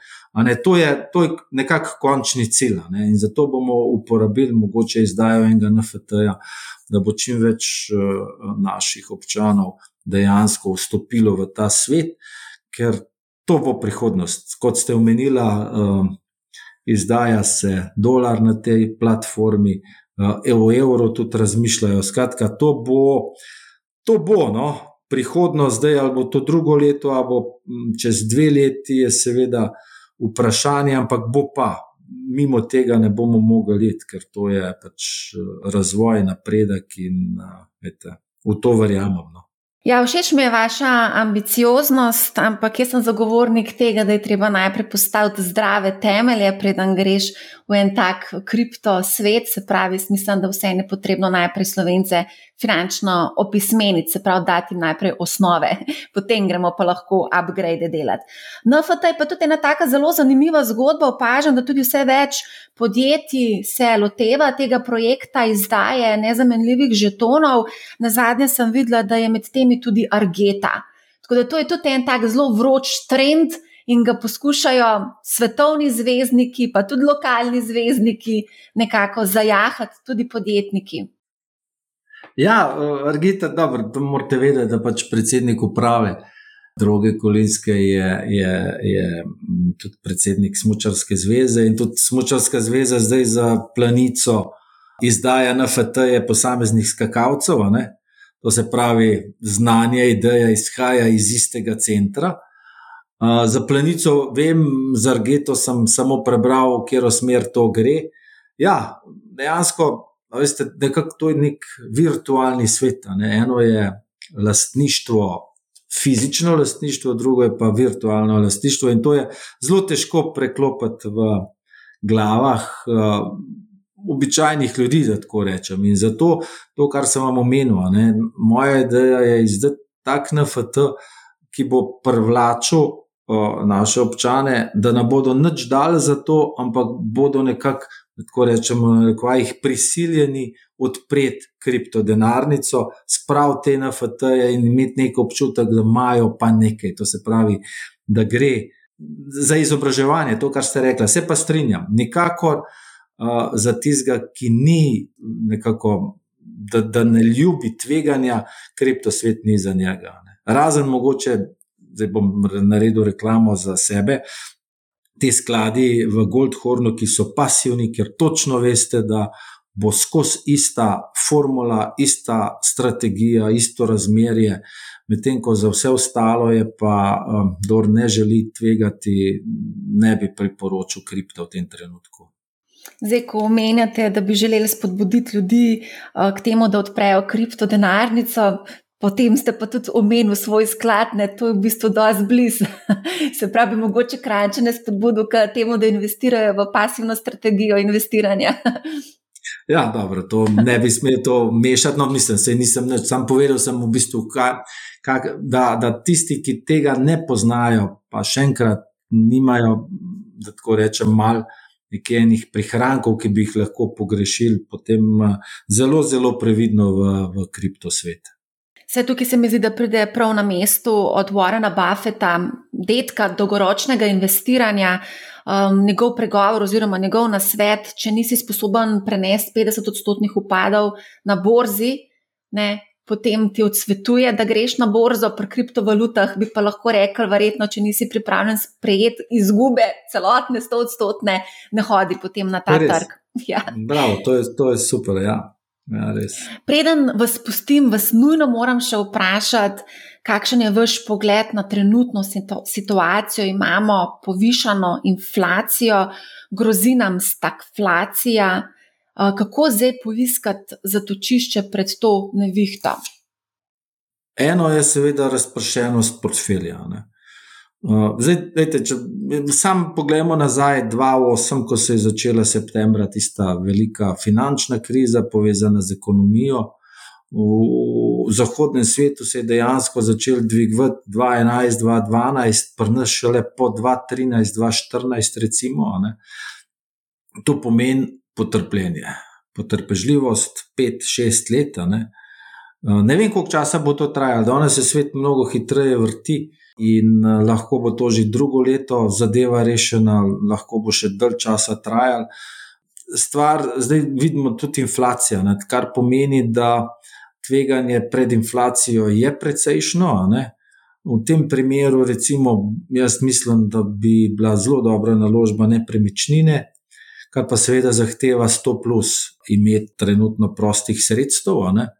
Ne, to je, je nekako končni cilj. Ne, in zato bomo uporabili mogoče izdajo enega NFT-ja, da bo čim več uh, naših občanov dejansko vstopilo v ta svet, ker to bo prihodnost. Kot ste omenili. Uh, izdaja se dolar na tej platformi, evo evro tudi razmišljajo. Skratka, to bo, to bo no, prihodnost zdaj, ali bo to drugo leto, ali bo čez dve leti, je seveda vprašanje, ampak bo pa. Mimo tega ne bomo mogli iti, ker to je pač razvoj, napredek in vete, v to verjamem. No. Ja, všeč mi je vaša ambicioznost, ampak jaz sem zagovornik tega, da je treba najprej postaviti zdrave temelje, preden greš v en tak kripto svet. Se pravi, mislim, da vse je potrebno najprej slovence finančno opismeniti, se pravi, dati najprej osnove, potem gremo pa lahko upgrade delati. NFT je pa tudi ena taka zelo zanimiva zgodba. Opažam, da tudi vse več podjetij se loteva tega projekta izdaje nezamenljivih žetonov. Na zadnje sem videla, da je med temi tudi Argeta. Tako da to je tudi en tak zelo vroč trend. In ga poskušajo svetovni zvezdniki, pa tudi lokalni zvezdniki, nekako zajahati, tudi podjetniki. Ja, Argita, dobro, to morate vedeti, da pač predsednik uprave droge kolinske je, je, je tudi predsednik Smučarske zveze in tudi Smučarska zveza zdaj za planico izdaja NFT-je posameznih skakalcev. To se pravi, znanje, ideja izhaja iz istega centra. Uh, za planico vem, za Argeto sem samo prebral, v katero smer to gre. Ja, dejansko Veste, nekako to je nek virtualni svet. Ne? Eno je lastništvo, fizično lastništvo, drugo je pa virtualno lastništvo. In to je zelo težko preklopiti v glavah uh, običajnih ljudi, da tako rečem. In zato to, kar sem vam omenil, ne? moja ideja je izdati tak NFT, ki bo privlačil. Naše občane, da ne bodo nič dali za to, ampak bodo nekako tako rečemo, rekvajih, prisiljeni odpreti kriptodenarnico, spraviti te NFT-je in imeti nek občutek, da imajo pa nekaj. To se pravi, da gre za izobraževanje, to, kar ste rekli. Se pa strinjam, nikakor uh, za tistega, ki ni nekako. Da, da ne ljubi tveganja, kriptosvet ni za njega. Ne. Razen mogoče, da bom naredil reklamo za sebe, te skladi v Goldhornu, ki so pasivni, ker točno veste, da bo skozi ista formula, ista strategija, isto razmerje, medtem ko za vse ostalo je pa, um, kdo ne želi tvegati, ne bi priporočil kripto v tem trenutku. Zdaj, ko omenjate, da bi želeli spodbuditi ljudi uh, k temu, da odprejo kripto denarnico, Potem ste pa tudi omenili svoj sklad, ne, to je v bistvu dosti blizu. Se pravi, mogoče krajče ne spodbudu k temu, da investirajo v pasivno strategijo investiranja. Ja, dobro, to ne bi smel to mešati. No, mislim, se nisem nič, sam povedal sem v bistvu, ka, ka, da, da tisti, ki tega ne poznajo, pa še enkrat nimajo, da tako rečem, mal nekih prihrankov, ki bi jih lahko pogrešili, potem eh, zelo, zelo previdno v, v kriptosvet. Vse tukaj se mi zdi, da pride prav na mestu od Warrena Buffeta, detka dolgoročnega investiranja, um, njegov pregovor oziroma njegov nasvet, če nisi sposoben prenesti 50 odstotnih upadov na borzi, ne, potem ti odsvetuje, da greš na borzo pri kriptovalutah, bi pa lahko rekel, verjetno, če nisi pripravljen sprejeti izgube, celotne 100 odstotne, ne hodi potem na ta trg. Ja. Bravo, to je, to je super. Ja. Ja, Preden vas pustim, vas nujno moram še vprašati, kakšen je vaš pogled na trenutno situacijo. Imamo povišano inflacijo, grozi nam stagflacija. Kako zdaj poiskati zatočišče pred to nevihto? Eno je seveda razpršenost portfelja. Ne? Uh, zdaj, dejte, če sam pogledamo nazaj, 2008, ko se je začela septembra tista velika finančna kriza, povezana z ekonomijo. V zahodnem svetu se je dejansko začel dvigovati 2011, 2012, pri nas šele po 2013, 2014, recimo. Ne. To pomeni potrpljenje, potrpežljivost 5-6 let. Ne. ne vem, koliko časa bo to trajalo, danes se svet mnogo hitreje vrti in uh, lahko bo to že drugo leto zadeva rešena, lahko bo še dalj časa trajal. Stvar, zdaj vidimo tudi inflacijo, ne, kar pomeni, da tveganje pred inflacijo je precejšno. Ne. V tem primeru, recimo, jaz mislim, da bi bila zelo dobra naložba nepremičnine, kar pa seveda zahteva 100 plus imeti trenutno prostih sredstev. Ne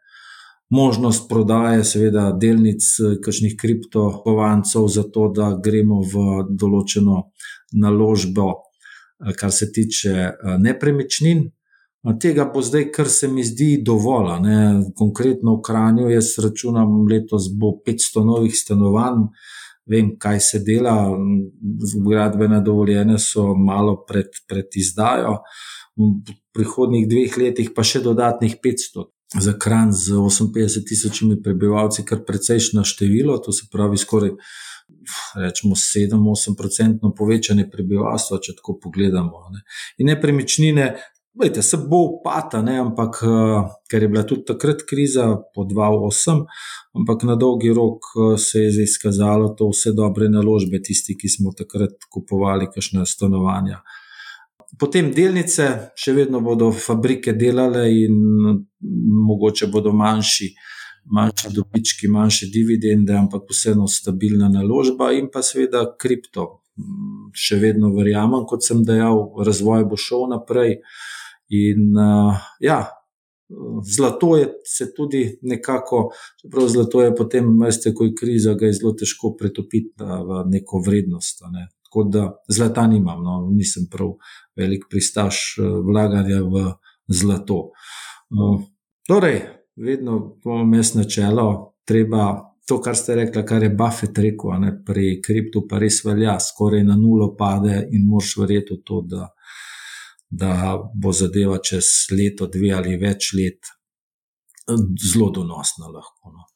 možnost prodaje, seveda, delnic, eh, kakšnih kriptokovancov, zato da gremo v določeno naložbo, eh, kar se tiče eh, nepremičnin. Tega bo zdaj, kar se mi zdi, dovolj. Ne? Konkretno v Kranju, jaz računam, letos bo 500 novih stanovanj, vem, kaj se dela, gradbene dovoljene so malo pred, pred izdajo, v prihodnjih dveh letih pa še dodatnih 500. Za Kran z 58 tisočimi prebivalci, kar precejšno število, to se pravi skoraj. Rečemo 7-8% povečanje prebivalstva, če tako pogledamo. Ne. In nepremičnine, Vejte, se bo upata, ne, ampak eh, ker je bila tudi takrat kriza po 2-8, ampak na dolgi rok eh, se je izkazalo to vse dobre naložbe, tisti, ki smo takrat kupovali kakšne stanovanja. Potem delnice, še vedno bodo fabrike delale in mogoče bodo manjši, manjši dobički, manjše dividende, ampak vseeno stabilna naložba in pa seveda kripto. Še vedno verjamem, kot sem dejal, razvoj bo šel naprej. In uh, ja, zlato je se tudi nekako, čeprav zlato je potem, veste, ko je kriza, ga je zelo težko pretopiti v neko vrednost. Ne. Tako da zlata nimam, no, nisem prav velik pristaš eh, vlaganja v zlato. Uh, torej, vedno imamo jaz načelo, treba. To, kar ste rekli, kar je Buffett rekel, ne, pri kriptu, pa res velja, skoraj na nulo pade, in moš verjeti v to, da da bo zadeva čez leto, dve ali več let zelo donosna. Lahko, no.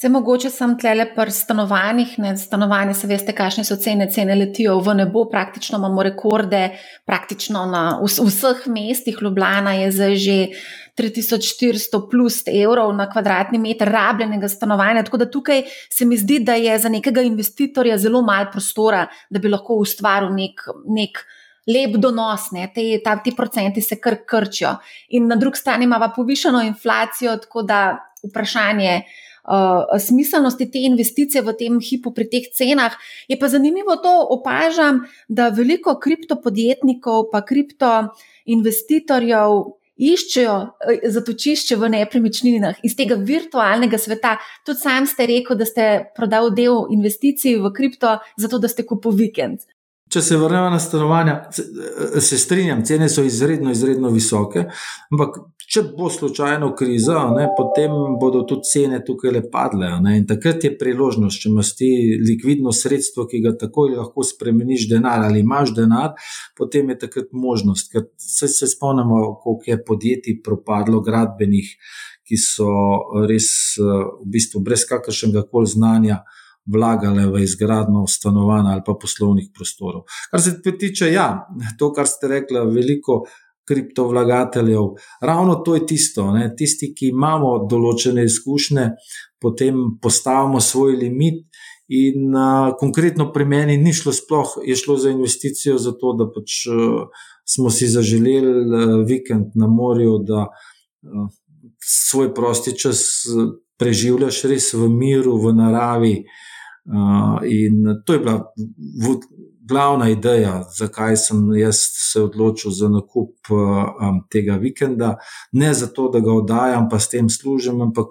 Zdaj, mogoče sem tle pri stanovanjih, ne stanovanje, se veste, kakšne so cene, cene letijo v nebo, praktično imamo rekorde, praktično na vseh mestih. Ljubljana je zdaj že 3400 plus evrov na kvadratni meter rabljenega stanovanja. Tako da tukaj se mi zdi, da je za nekega investitorja zelo malo prostora, da bi lahko ustvaril nek. nek lep donos, ne, te, ta, ti procenti se kar krčijo. In na drugi strani imamo povišeno inflacijo, tako da vprašanje uh, smiselnosti te investicije v tem hipu pri teh cenah. Je pa zanimivo to opažam, da veliko kriptopodjetnikov, pa kriptoinvestitorjev. Iščejo uh, zatočišče v nepremičninah iz tega virtualnega sveta. Tudi sam ste rekel, da ste prodali del investicij v kripto, zato da ste kupili vikend. Če se vrnemo na stanovanja, se strinjam, cene so izredno, izredno visoke, ampak če bo slučajno kriza, ne, potem bodo tudi cene tukaj le padle. Ne, in takrat je priložnost, če imaš ti likvidno sredstvo, ki ga takoj lahko spremeniš denar ali imaš denar, potem je takrat možnost. Ker se, se spomnimo, koliko je podjetij propadlo, gradbenih, ki so res v bistvu brez kakršnega koli znanja vlagale v izgradno stanovanj ali pa poslovnih prostorov. Kar se tiče, ja, to, kar ste rekli, veliko kriptovlagateljev, ravno to je tisto. Ne, tisti, ki imamo določene izkušnje, potem postavimo svoj limit. In uh, konkretno pri meni ni šlo sploh, je šlo za investicijo, zato da pač uh, smo si zaželeli uh, vikend na morju, da uh, svoj prosti čas preživljaš res v miru, v naravi. Uh, Uh, in to je bila glavna ideja, zakaj sem se odločil za nakup um, tega vikenda. Ne zato, da ga oddajam, pa s tem služim, ampak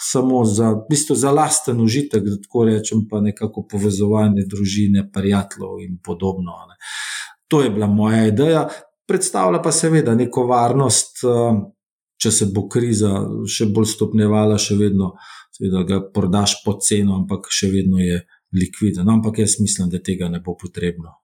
samo za, v bistvu za lasten užitek, da tako rečem, pa nekako povezovanje družine, prijateljev in podobno. Ne. To je bila moja ideja. Predstavlja pa seveda neko varnost, če se bo kriza še bolj stopnjevala, še vedno seveda ga prodaš po ceno, ampak še vedno je likviden. No, ampak jaz mislim, da tega ne bo potrebno.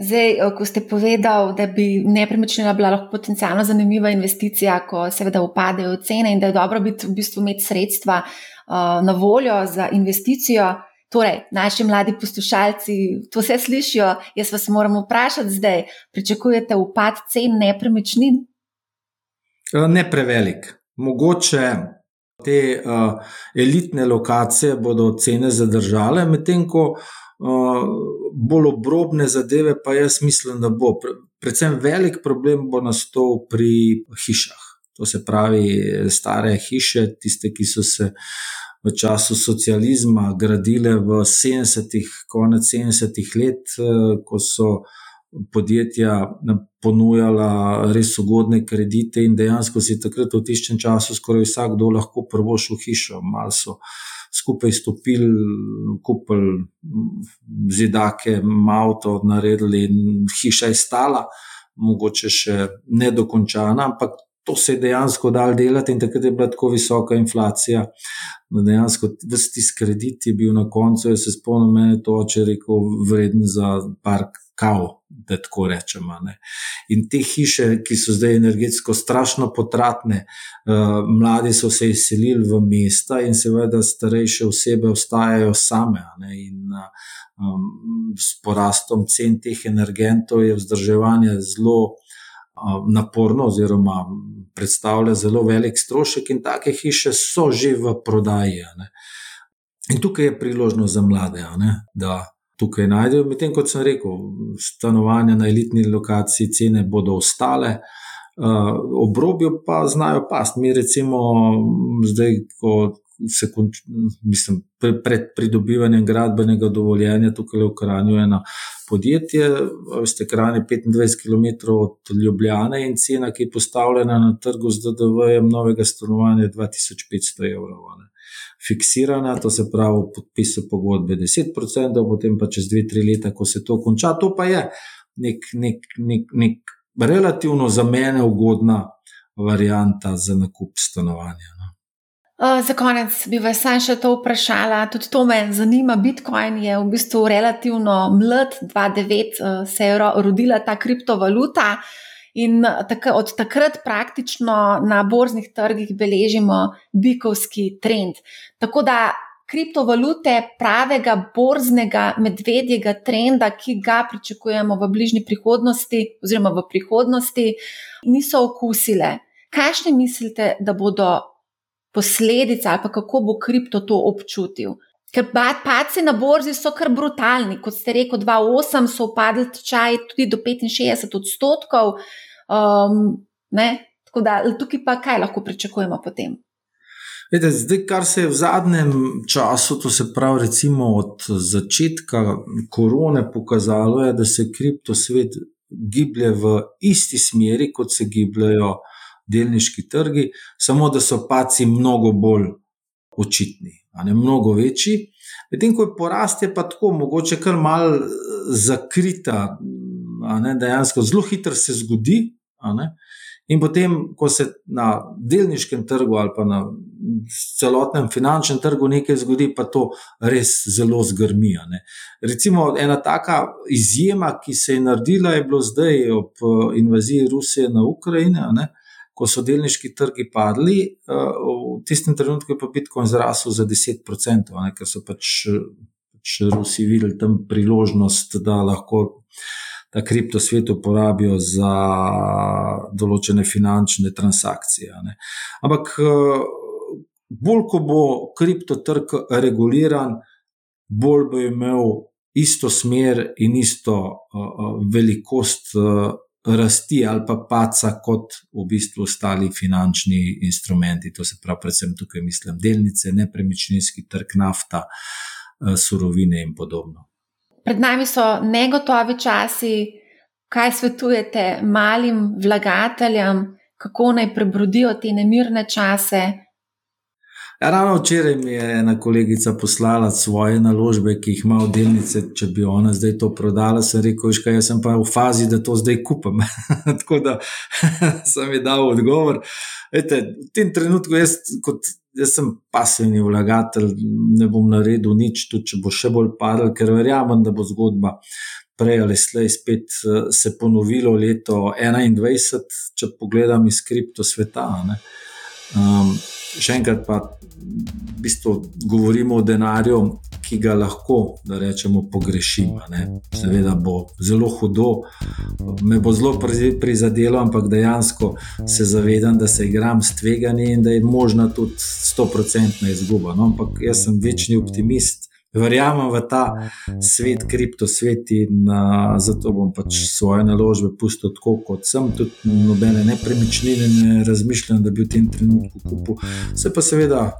Zdaj, eh, ko ste povedali, da bi nepremičnina bila lahko potencijalno zanimiva investicija, ko seveda upadejo cene in da je dobro biti v bistvu imeti sredstva uh, na voljo za investicijo. Torej, naši mladi poslušalci to vse slišijo, jaz vas moram vprašati zdaj, pričakujete upad cen nepremičnin? Eh, ne prevelik. Mogoče te uh, elitne lokacije bodo cene zadržale, medtem ko uh, bolj obrobne zadeve, pa jaz mislim, da bo. Predvsem velik problem bo nastal pri hišah. To se pravi, stare hiše, tiste, ki so se v času socializma gradile v 70-ih, konec 70-ih let, ko so podjetja ponujala res ugodne kredite, in dejansko si takrat v tistem času skoraj vsakdo lahko prvošil hišo. Mal so skupaj stopili, kupili zidake, avto, naredili in hiša je stala, mogoče še nedokončana, ampak to se je dejansko dal delati, in takrat je bila tako visoka inflacija. Da dejansko vsti kredit je bil na koncu, jaz se spomnim, da je to oče rekel, vreden za park kao, da tako rečemo. Ne. In te hiše, ki so zdaj energetsko strašno potratne, uh, mladi so se izselili v mesta in seveda starejše osebe ostajajo same. Ne, in, um, s porastom cen teh energentov je vzdrževanje zelo uh, naporno, oziroma predstavlja zelo velik strošek, in take hiše so že v prodaji. Ne. In tukaj je priložnost za mlade, ne, da tukaj najdejo. Medtem, kot sem rekel, stanovanja na elitni lokaciji, cene bodo ostale, uh, obrobju pa znajo past. Mi, recimo, zdaj, ko se konč, mislim, pred pridobivanjem gradbenega dovoljenja tukaj v Kranju eno podjetje, veste, Kran je 25 km od Ljubljane in cena, ki je postavljena na trgu z DDV-jem novega stanovanja, je 2500 evrov. Ne fiksirana, to se pravi, podpisu pogodbe 10%, potem pa čez 2-3 leta, ko se to konča. To pa je nek, nek, nek, nek relativno za mene ugodna varijanta za nakup stanovanja. No. Za konec bi vas še to vprašala. Tudi to me zanima. Bitcoin je v bistvu relativno mlad, 2009 se je rodila ta kriptovaluta. In od takrat praktično na borznih trgih beležimo bikovski trend. Tako da kriptovalute pravega borznega medvedjega trenda, ki ga pričakujemo v bližnji prihodnosti, oziroma v prihodnosti, niso okusile. Kaj mislite, da bodo posledice ali kako bo kripto to občutil? Ker paci na borzi so kar brutalni, kot ste rekli, 2,8 so upadli tečaj tudi do 65 odstotkov. Um, Tako da tukaj pa kaj lahko pričakujemo potem? Vede, zdaj, kar se je v zadnjem času, to se pravi, recimo od začetka korone, pokazalo je, da se kriptosvet giblje v isti smeri, kot se gibljajo delniški trgi, samo da so paci mnogo bolj očitni ne, mnogo večji. Medtem ko je porast, je pa tako, mogoče kar mal eh, zakrita, ne, dejansko zelo hitro se zgodi. In potem, ko se na delniškem trgu ali pa na celotnem finančnem trgu nekaj zgodi, pa to res zelo zgrmi. Recimo, ena taka izjema, ki se je naredila, je bilo zdaj ob eh, invaziji Rusije na Ukrajino ko so delniški trgi padli, eh, v tistem trenutku je pa Bitcoin zrasel za 10%, ne, ker so pač, pač Rusi videli tam priložnost, da lahko ta kriptosvet uporabijo za določene finančne transakcije. Ne. Ampak eh, bolj, ko bo kriptotrg reguliran, bolj bo imel isto smer in isto uh, velikost. Uh, rasti ali pa paca kot v bistvu ostali finančni instrumenti. To se pravi, predvsem tukaj mislim delnice, nepremičninski trg, nafta, eh, surovine in podobno. Pred nami so negotovi časi. Kaj svetujete malim vlagateljem, kako naj prebrodijo te nemirne čase, Ja, ravno včeraj mi je ena kolegica poslala svoje naložbe, ki jih ima v delnice. Če bi ona zdaj to prodala, sem rekel, škaj, jaz sem pa v fazi, da to zdaj kupam. Tako da sem ji dal odgovor. Ete, v tem trenutku jaz, kot, jaz sem pasivni vlagatelj, ne bom naredil nič, tudi če bo še bolj padel, ker verjamem, da bo zgodba. Prej ali slej spet eh, se ponovilo leto 2021, če pogledam iz kripto sveta. Um, še enkrat pa v bistvu govorimo o denarju, ki ga lahko, da rečemo, pogrešimo. Ne. Seveda bo zelo hudo, me bo zelo prizadelo, ampak dejansko se zavedam, da se igram s tveganjem in da je možna tudi 100-odstotna izguba. No, ampak jaz sem večni optimist. Verjamem v ta svet, kriptosvet in uh, zato bom pač svoje naložbe pustil tako, kot sem. Tudi nobene nepremičnine ne razmišljam, da bi v tem trenutku kupil. Se pa seveda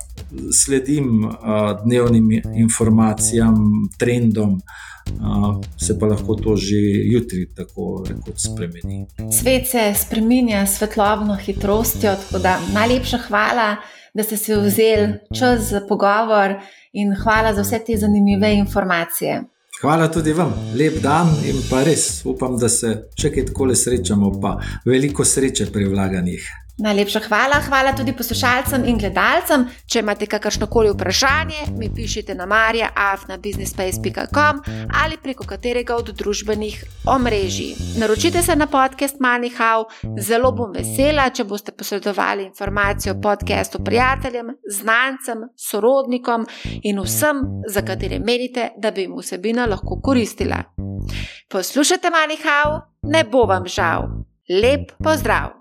sledim uh, dnevnim informacijam, trendom, uh, se pa lahko to že jutri tako rekoč spremeni. Svet se spremenja s svetlobno hitrostjo, tako da najlepša hvala, da ste si vzeli čas za pogovor in hvala za vse te zanimive informacije. Hvala tudi vam, lep dan in pa res upam, da se še kaj tako le srečamo, pa veliko sreče pri vlaganjih. Najlepša hvala, hvala tudi poslušalcem in gledalcem. Če imate kakršno koli vprašanje, mi pišite na marja.afnabusinespace.com ali preko katerega od družbenih omrežij. Naročite se na podcast Manihau, zelo bom vesela, če boste posredovali informacijo o podkastu prijateljem, znancem, sorodnikom in vsem, za katere menite, da bi jim vsebina lahko koristila. Poslušajte Manihau, ne bo vam žal. Lep pozdrav!